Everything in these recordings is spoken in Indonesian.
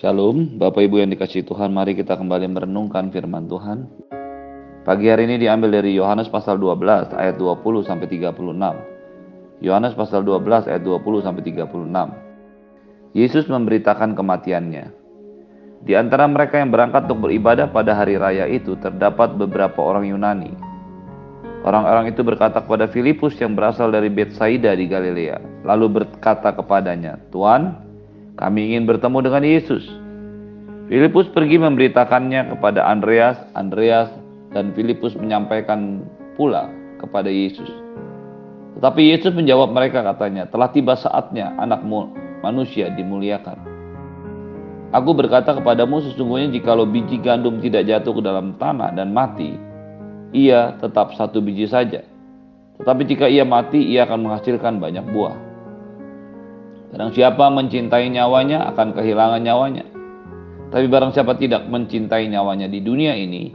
Shalom, Bapak Ibu yang dikasih Tuhan, mari kita kembali merenungkan firman Tuhan. Pagi hari ini diambil dari Yohanes pasal 12 ayat 20 sampai 36. Yohanes pasal 12 ayat 20 sampai 36. Yesus memberitakan kematiannya. Di antara mereka yang berangkat untuk beribadah pada hari raya itu terdapat beberapa orang Yunani. Orang-orang itu berkata kepada Filipus yang berasal dari Betsaida di Galilea, lalu berkata kepadanya, "Tuan, kami ingin bertemu dengan Yesus. Filipus pergi memberitakannya kepada Andreas. Andreas dan Filipus menyampaikan pula kepada Yesus. Tetapi Yesus menjawab mereka katanya, telah tiba saatnya anak manusia dimuliakan. Aku berkata kepadamu sesungguhnya jikalau biji gandum tidak jatuh ke dalam tanah dan mati, ia tetap satu biji saja. Tetapi jika ia mati, ia akan menghasilkan banyak buah. Barang siapa mencintai nyawanya akan kehilangan nyawanya. Tapi barang siapa tidak mencintai nyawanya di dunia ini,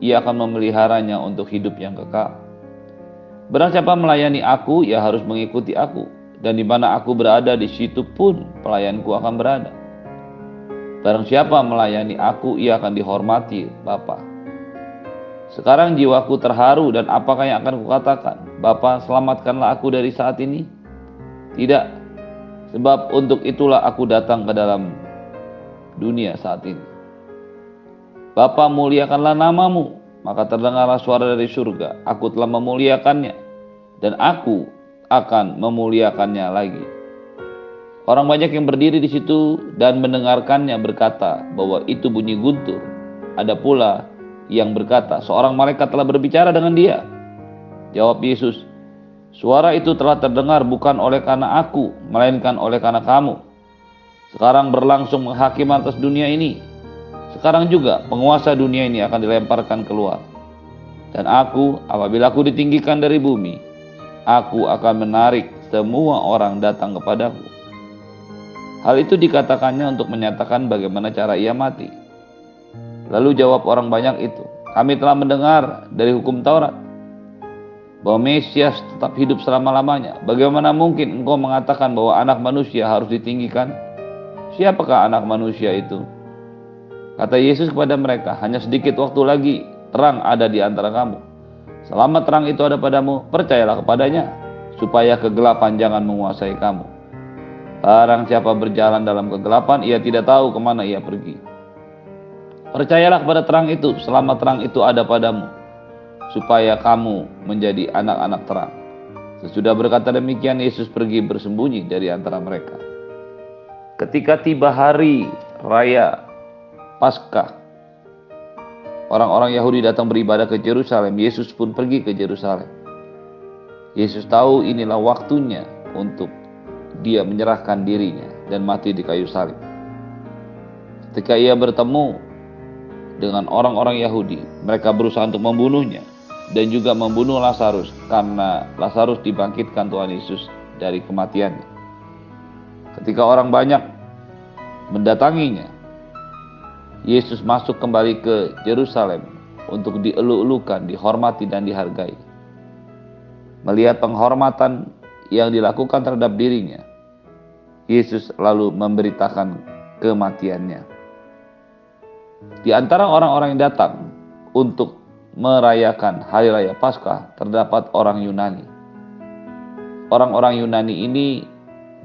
ia akan memeliharanya untuk hidup yang kekal. Barang siapa melayani aku, ia harus mengikuti aku. Dan di mana aku berada, di situ pun pelayanku akan berada. Barang siapa melayani aku, ia akan dihormati Bapa. Sekarang jiwaku terharu dan apakah yang akan kukatakan? Bapa, selamatkanlah aku dari saat ini. Tidak, Sebab untuk itulah aku datang ke dalam dunia saat ini. Bapa muliakanlah namamu, maka terdengarlah suara dari surga. Aku telah memuliakannya dan aku akan memuliakannya lagi. Orang banyak yang berdiri di situ dan mendengarkannya berkata bahwa itu bunyi guntur. Ada pula yang berkata, seorang malaikat telah berbicara dengan dia. Jawab Yesus, Suara itu telah terdengar bukan oleh karena aku, melainkan oleh karena kamu. Sekarang berlangsung menghakim atas dunia ini. Sekarang juga penguasa dunia ini akan dilemparkan keluar. Dan aku, apabila aku ditinggikan dari bumi, aku akan menarik semua orang datang kepadaku. Hal itu dikatakannya untuk menyatakan bagaimana cara ia mati. Lalu jawab orang banyak itu, kami telah mendengar dari hukum Taurat bahwa Mesias tetap hidup selama-lamanya. Bagaimana mungkin engkau mengatakan bahwa anak manusia harus ditinggikan? Siapakah anak manusia itu? Kata Yesus kepada mereka, hanya sedikit waktu lagi terang ada di antara kamu. Selama terang itu ada padamu, percayalah kepadanya, supaya kegelapan jangan menguasai kamu. Barang siapa berjalan dalam kegelapan, ia tidak tahu ke mana ia pergi. Percayalah kepada terang itu, selama terang itu ada padamu supaya kamu menjadi anak-anak terang. Sesudah berkata demikian, Yesus pergi bersembunyi dari antara mereka. Ketika tiba hari raya Paskah, orang-orang Yahudi datang beribadah ke Yerusalem. Yesus pun pergi ke Yerusalem. Yesus tahu inilah waktunya untuk dia menyerahkan dirinya dan mati di kayu salib. Ketika ia bertemu dengan orang-orang Yahudi, mereka berusaha untuk membunuhnya dan juga membunuh Lazarus karena Lazarus dibangkitkan Tuhan Yesus dari kematiannya. Ketika orang banyak mendatanginya, Yesus masuk kembali ke Yerusalem untuk dielu-elukan, dihormati dan dihargai. Melihat penghormatan yang dilakukan terhadap dirinya, Yesus lalu memberitakan kematiannya. Di antara orang-orang yang datang untuk merayakan hari raya Paskah terdapat orang Yunani. Orang-orang Yunani ini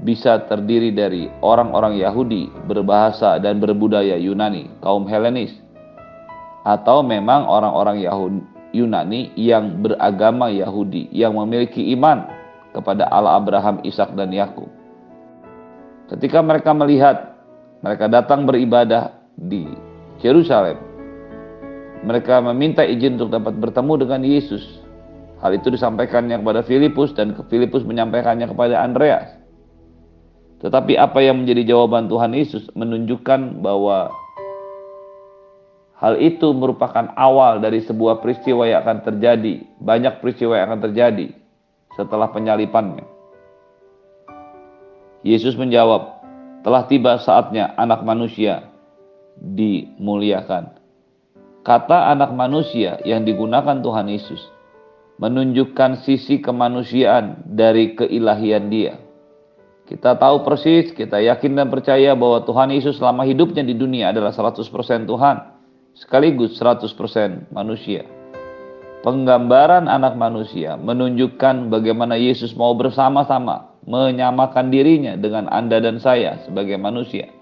bisa terdiri dari orang-orang Yahudi berbahasa dan berbudaya Yunani, kaum Helenis, atau memang orang-orang Yunani yang beragama Yahudi yang memiliki iman kepada Allah Abraham, Ishak dan Yakub. Ketika mereka melihat mereka datang beribadah di Yerusalem, mereka meminta izin untuk dapat bertemu dengan Yesus. Hal itu disampaikannya kepada Filipus dan Filipus menyampaikannya kepada Andreas. Tetapi apa yang menjadi jawaban Tuhan Yesus menunjukkan bahwa hal itu merupakan awal dari sebuah peristiwa yang akan terjadi. Banyak peristiwa yang akan terjadi setelah penyalipannya. Yesus menjawab, telah tiba saatnya anak manusia dimuliakan. Kata anak manusia yang digunakan Tuhan Yesus menunjukkan sisi kemanusiaan dari keilahian dia. Kita tahu persis, kita yakin dan percaya bahwa Tuhan Yesus selama hidupnya di dunia adalah 100% Tuhan, sekaligus 100% manusia. Penggambaran anak manusia menunjukkan bagaimana Yesus mau bersama-sama menyamakan dirinya dengan Anda dan saya sebagai manusia.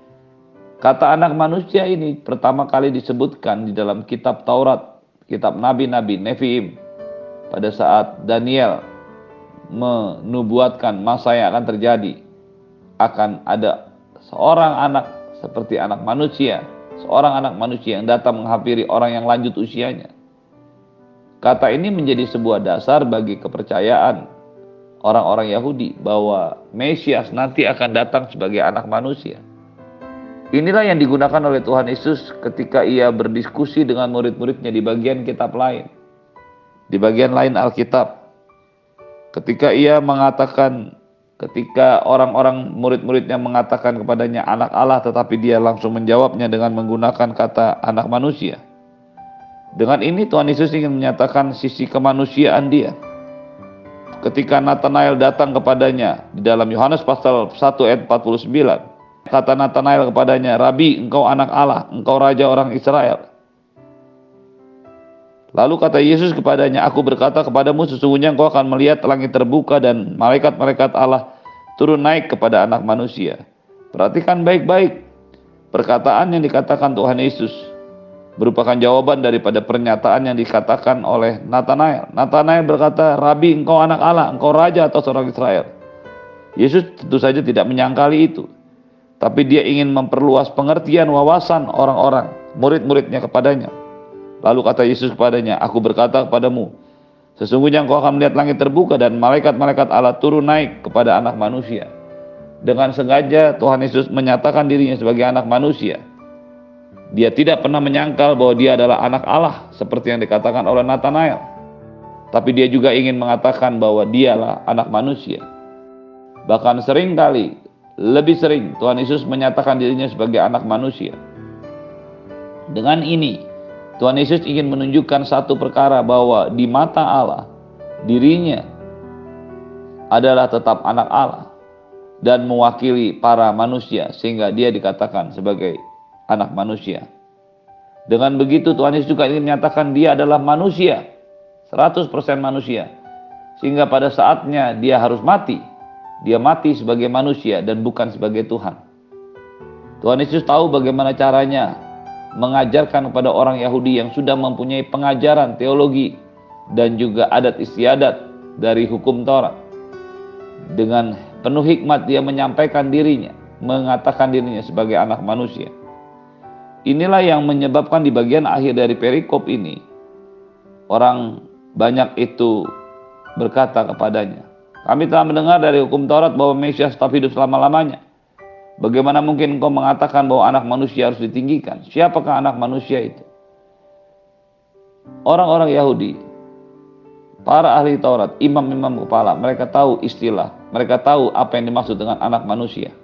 Kata anak manusia ini pertama kali disebutkan di dalam kitab Taurat, kitab Nabi-Nabi, Nevi'im, pada saat Daniel menubuatkan masa yang akan terjadi akan ada seorang anak seperti anak manusia, seorang anak manusia yang datang menghampiri orang yang lanjut usianya. Kata ini menjadi sebuah dasar bagi kepercayaan orang-orang Yahudi bahwa Mesias nanti akan datang sebagai anak manusia. Inilah yang digunakan oleh Tuhan Yesus ketika ia berdiskusi dengan murid-muridnya di bagian kitab lain. Di bagian lain Alkitab. Ketika ia mengatakan ketika orang-orang murid-muridnya mengatakan kepadanya anak Allah tetapi dia langsung menjawabnya dengan menggunakan kata anak manusia. Dengan ini Tuhan Yesus ingin menyatakan sisi kemanusiaan dia. Ketika Nathanael datang kepadanya di dalam Yohanes pasal 1 ayat 49, kata Nathanael kepadanya, "Rabi, engkau anak Allah, engkau raja orang Israel." Lalu kata Yesus kepadanya, Aku berkata kepadamu sesungguhnya engkau akan melihat langit terbuka dan malaikat-malaikat Allah turun naik kepada anak manusia. Perhatikan baik-baik perkataan yang dikatakan Tuhan Yesus merupakan jawaban daripada pernyataan yang dikatakan oleh Nathanael. Nathanael berkata, Rabi engkau anak Allah, engkau raja atau seorang Israel. Yesus tentu saja tidak menyangkali itu. Tapi dia ingin memperluas pengertian wawasan orang-orang, murid-muridnya kepadanya. Lalu kata Yesus kepadanya, Aku berkata kepadamu, sesungguhnya engkau akan melihat langit terbuka dan malaikat-malaikat Allah turun naik kepada anak manusia. Dengan sengaja Tuhan Yesus menyatakan dirinya sebagai anak manusia. Dia tidak pernah menyangkal bahwa dia adalah anak Allah seperti yang dikatakan oleh Nathanael. Tapi dia juga ingin mengatakan bahwa dialah anak manusia. Bahkan sering kali, lebih sering Tuhan Yesus menyatakan dirinya sebagai anak manusia. Dengan ini, Tuhan Yesus ingin menunjukkan satu perkara bahwa di mata Allah dirinya adalah tetap anak Allah dan mewakili para manusia sehingga dia dikatakan sebagai anak manusia. Dengan begitu Tuhan Yesus juga ingin menyatakan dia adalah manusia, 100% manusia. Sehingga pada saatnya dia harus mati. Dia mati sebagai manusia dan bukan sebagai Tuhan. Tuhan Yesus tahu bagaimana caranya mengajarkan kepada orang Yahudi yang sudah mempunyai pengajaran teologi dan juga adat istiadat dari hukum Taurat. Dengan penuh hikmat dia menyampaikan dirinya, mengatakan dirinya sebagai anak manusia. Inilah yang menyebabkan di bagian akhir dari perikop ini orang banyak itu berkata kepadanya, kami telah mendengar dari hukum Taurat bahwa Mesias tetap hidup selama-lamanya. Bagaimana mungkin engkau mengatakan bahwa anak manusia harus ditinggikan? Siapakah anak manusia itu? Orang-orang Yahudi, para ahli Taurat, imam-imam kepala, mereka tahu istilah, mereka tahu apa yang dimaksud dengan anak manusia.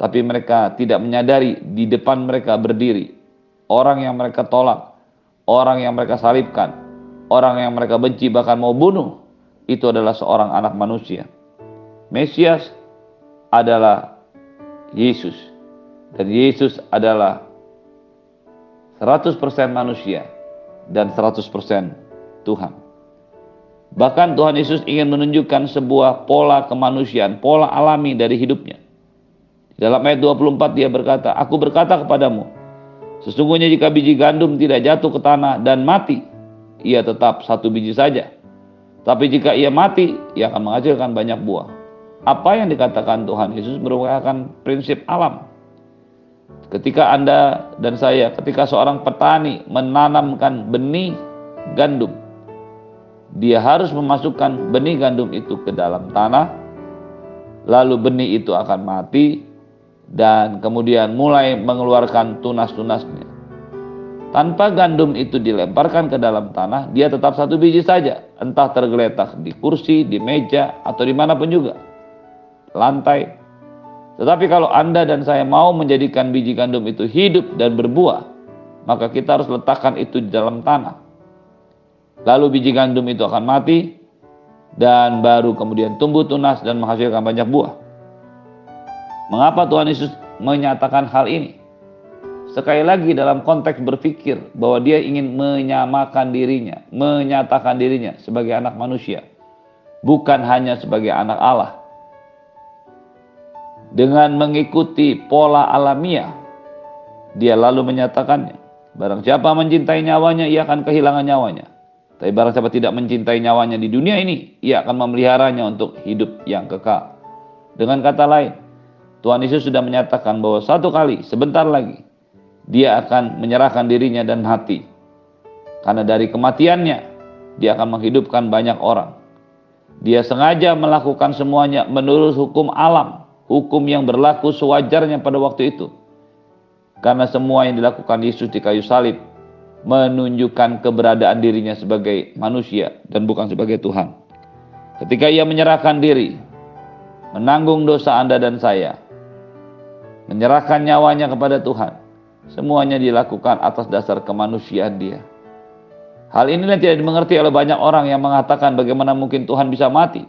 Tapi mereka tidak menyadari di depan mereka berdiri orang yang mereka tolak, orang yang mereka salibkan, orang yang mereka benci bahkan mau bunuh. Itu adalah seorang anak manusia. Mesias adalah Yesus. Dan Yesus adalah 100% manusia dan 100% Tuhan. Bahkan Tuhan Yesus ingin menunjukkan sebuah pola kemanusiaan, pola alami dari hidupnya. Dalam ayat 24 dia berkata, Aku berkata kepadamu, sesungguhnya jika biji gandum tidak jatuh ke tanah dan mati, ia tetap satu biji saja. Tapi jika ia mati, ia akan menghasilkan banyak buah apa yang dikatakan Tuhan Yesus merupakan prinsip alam. Ketika Anda dan saya, ketika seorang petani menanamkan benih gandum, dia harus memasukkan benih gandum itu ke dalam tanah, lalu benih itu akan mati, dan kemudian mulai mengeluarkan tunas-tunasnya. Tanpa gandum itu dilemparkan ke dalam tanah, dia tetap satu biji saja, entah tergeletak di kursi, di meja, atau di mana pun juga lantai. Tetapi kalau Anda dan saya mau menjadikan biji gandum itu hidup dan berbuah, maka kita harus letakkan itu di dalam tanah. Lalu biji gandum itu akan mati dan baru kemudian tumbuh tunas dan menghasilkan banyak buah. Mengapa Tuhan Yesus menyatakan hal ini? Sekali lagi dalam konteks berpikir bahwa dia ingin menyamakan dirinya, menyatakan dirinya sebagai anak manusia, bukan hanya sebagai anak Allah. Dengan mengikuti pola alamiah, dia lalu menyatakannya, barang siapa mencintai nyawanya, ia akan kehilangan nyawanya. Tapi barang siapa tidak mencintai nyawanya di dunia ini, ia akan memeliharanya untuk hidup yang kekal. Dengan kata lain, Tuhan Yesus sudah menyatakan bahwa satu kali, sebentar lagi, dia akan menyerahkan dirinya dan hati. Karena dari kematiannya, dia akan menghidupkan banyak orang. Dia sengaja melakukan semuanya menurut hukum alam, hukum yang berlaku sewajarnya pada waktu itu. Karena semua yang dilakukan Yesus di kayu salib menunjukkan keberadaan dirinya sebagai manusia dan bukan sebagai Tuhan. Ketika ia menyerahkan diri, menanggung dosa Anda dan saya, menyerahkan nyawanya kepada Tuhan, Semuanya dilakukan atas dasar kemanusiaan dia. Hal inilah tidak dimengerti oleh banyak orang yang mengatakan bagaimana mungkin Tuhan bisa mati.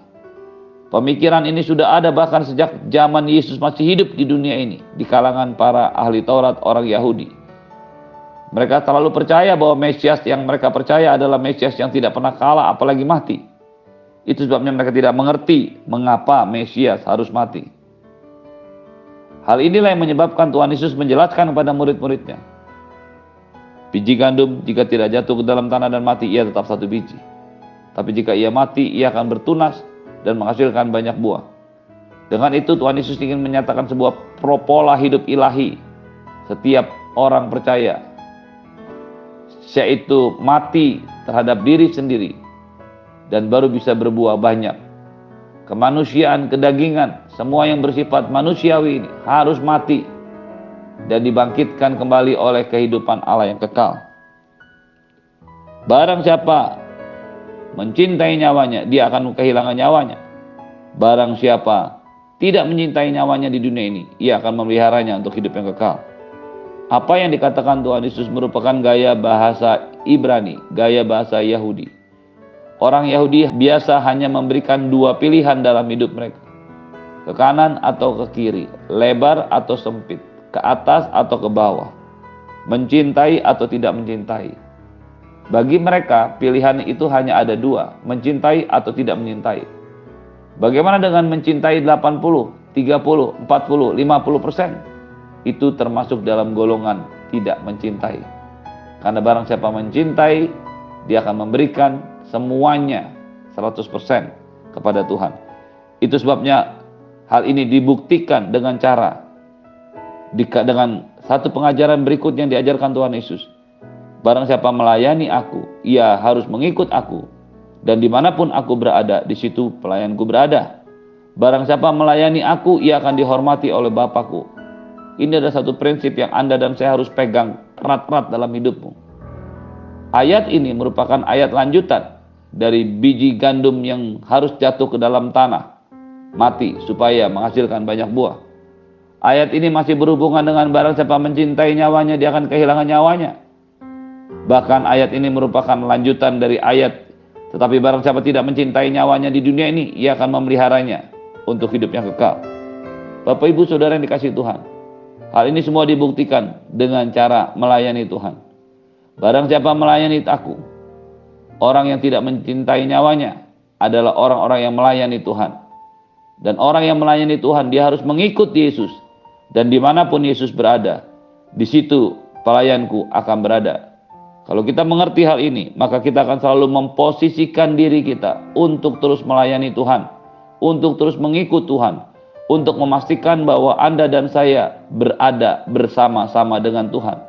Pemikiran ini sudah ada bahkan sejak zaman Yesus masih hidup di dunia ini, di kalangan para ahli Taurat orang Yahudi. Mereka terlalu percaya bahwa Mesias yang mereka percaya adalah Mesias yang tidak pernah kalah apalagi mati. Itu sebabnya mereka tidak mengerti mengapa Mesias harus mati. Hal inilah yang menyebabkan Tuhan Yesus menjelaskan kepada murid-muridnya. Biji gandum jika tidak jatuh ke dalam tanah dan mati, ia tetap satu biji. Tapi jika ia mati, ia akan bertunas dan menghasilkan banyak buah. Dengan itu Tuhan Yesus ingin menyatakan sebuah propola hidup ilahi. Setiap orang percaya, yaitu mati terhadap diri sendiri dan baru bisa berbuah banyak kemanusiaan, kedagingan, semua yang bersifat manusiawi ini harus mati dan dibangkitkan kembali oleh kehidupan Allah yang kekal. Barang siapa mencintai nyawanya, dia akan kehilangan nyawanya. Barang siapa tidak mencintai nyawanya di dunia ini, ia akan memeliharanya untuk hidup yang kekal. Apa yang dikatakan Tuhan Yesus merupakan gaya bahasa Ibrani, gaya bahasa Yahudi Orang Yahudi biasa hanya memberikan dua pilihan dalam hidup mereka. Ke kanan atau ke kiri, lebar atau sempit, ke atas atau ke bawah. Mencintai atau tidak mencintai. Bagi mereka, pilihan itu hanya ada dua, mencintai atau tidak mencintai. Bagaimana dengan mencintai 80, 30, 40, 50 persen? Itu termasuk dalam golongan tidak mencintai. Karena barang siapa mencintai, dia akan memberikan semuanya 100% kepada Tuhan. Itu sebabnya hal ini dibuktikan dengan cara dengan satu pengajaran berikut yang diajarkan Tuhan Yesus. Barang siapa melayani aku, ia harus mengikut aku. Dan di mana pun aku berada, di situ pelayanku berada. Barang siapa melayani aku, ia akan dihormati oleh Bapakku. Ini adalah satu prinsip yang Anda dan saya harus pegang erat-erat dalam hidupmu. Ayat ini merupakan ayat lanjutan dari biji gandum yang harus jatuh ke dalam tanah, mati supaya menghasilkan banyak buah. Ayat ini masih berhubungan dengan barang siapa mencintai nyawanya, dia akan kehilangan nyawanya. Bahkan ayat ini merupakan lanjutan dari ayat, tetapi barang siapa tidak mencintai nyawanya di dunia ini, ia akan memeliharanya untuk hidup yang kekal. Bapak ibu saudara yang dikasih Tuhan, hal ini semua dibuktikan dengan cara melayani Tuhan. Barang siapa melayani aku, Orang yang tidak mencintai nyawanya adalah orang-orang yang melayani Tuhan. Dan orang yang melayani Tuhan, dia harus mengikut Yesus. Dan di mana pun Yesus berada, di situ pelayanku akan berada. Kalau kita mengerti hal ini, maka kita akan selalu memposisikan diri kita untuk terus melayani Tuhan, untuk terus mengikut Tuhan, untuk memastikan bahwa Anda dan saya berada bersama-sama dengan Tuhan.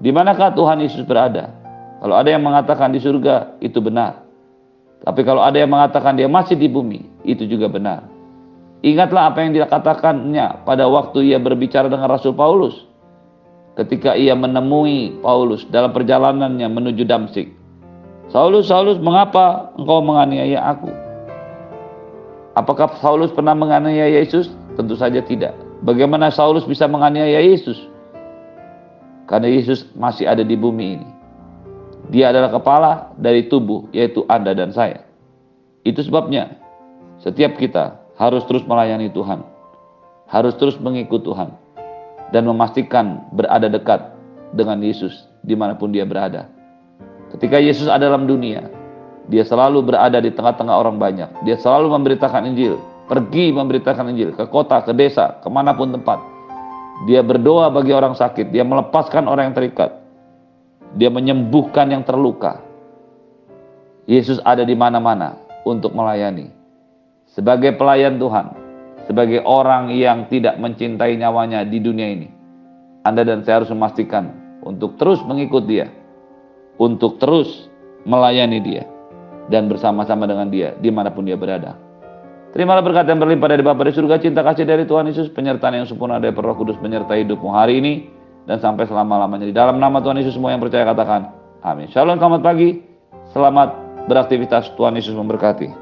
Di manakah Tuhan Yesus berada? Kalau ada yang mengatakan di surga, itu benar. Tapi kalau ada yang mengatakan dia masih di bumi, itu juga benar. Ingatlah apa yang dikatakannya pada waktu ia berbicara dengan Rasul Paulus. Ketika ia menemui Paulus dalam perjalanannya menuju Damsik. Saulus, Saulus, mengapa engkau menganiaya aku? Apakah Saulus pernah menganiaya Yesus? Tentu saja tidak. Bagaimana Saulus bisa menganiaya Yesus? Karena Yesus masih ada di bumi ini. Dia adalah kepala dari tubuh, yaitu Anda dan saya. Itu sebabnya setiap kita harus terus melayani Tuhan. harus terus mengikut Tuhan dan memastikan berada dekat dengan Yesus di mana pun dia berada. Ketika Yesus ada dalam dunia, dia selalu berada di tengah-tengah orang banyak. Dia selalu memberitakan Injil, pergi memberitakan Injil ke kota, ke desa, ke mana pun tempat. Dia berdoa bagi orang sakit, dia melepaskan orang yang terikat, dia menyembuhkan yang terluka. Yesus ada di mana-mana untuk melayani. Sebagai pelayan Tuhan, sebagai orang yang tidak mencintai nyawanya di dunia ini. Anda dan saya harus memastikan untuk terus mengikut dia, untuk terus melayani dia, dan bersama-sama dengan dia di mana pun dia berada. Terimalah berkat yang berlimpah dari Bapa di surga, cinta kasih dari Tuhan Yesus, penyertaan yang sempurna dari Roh Kudus menyertai hidupmu hari ini dan sampai selama-lamanya. Di dalam nama Tuhan Yesus semua yang percaya katakan amin. Shalom, selamat pagi. Selamat beraktivitas. Tuhan Yesus memberkati.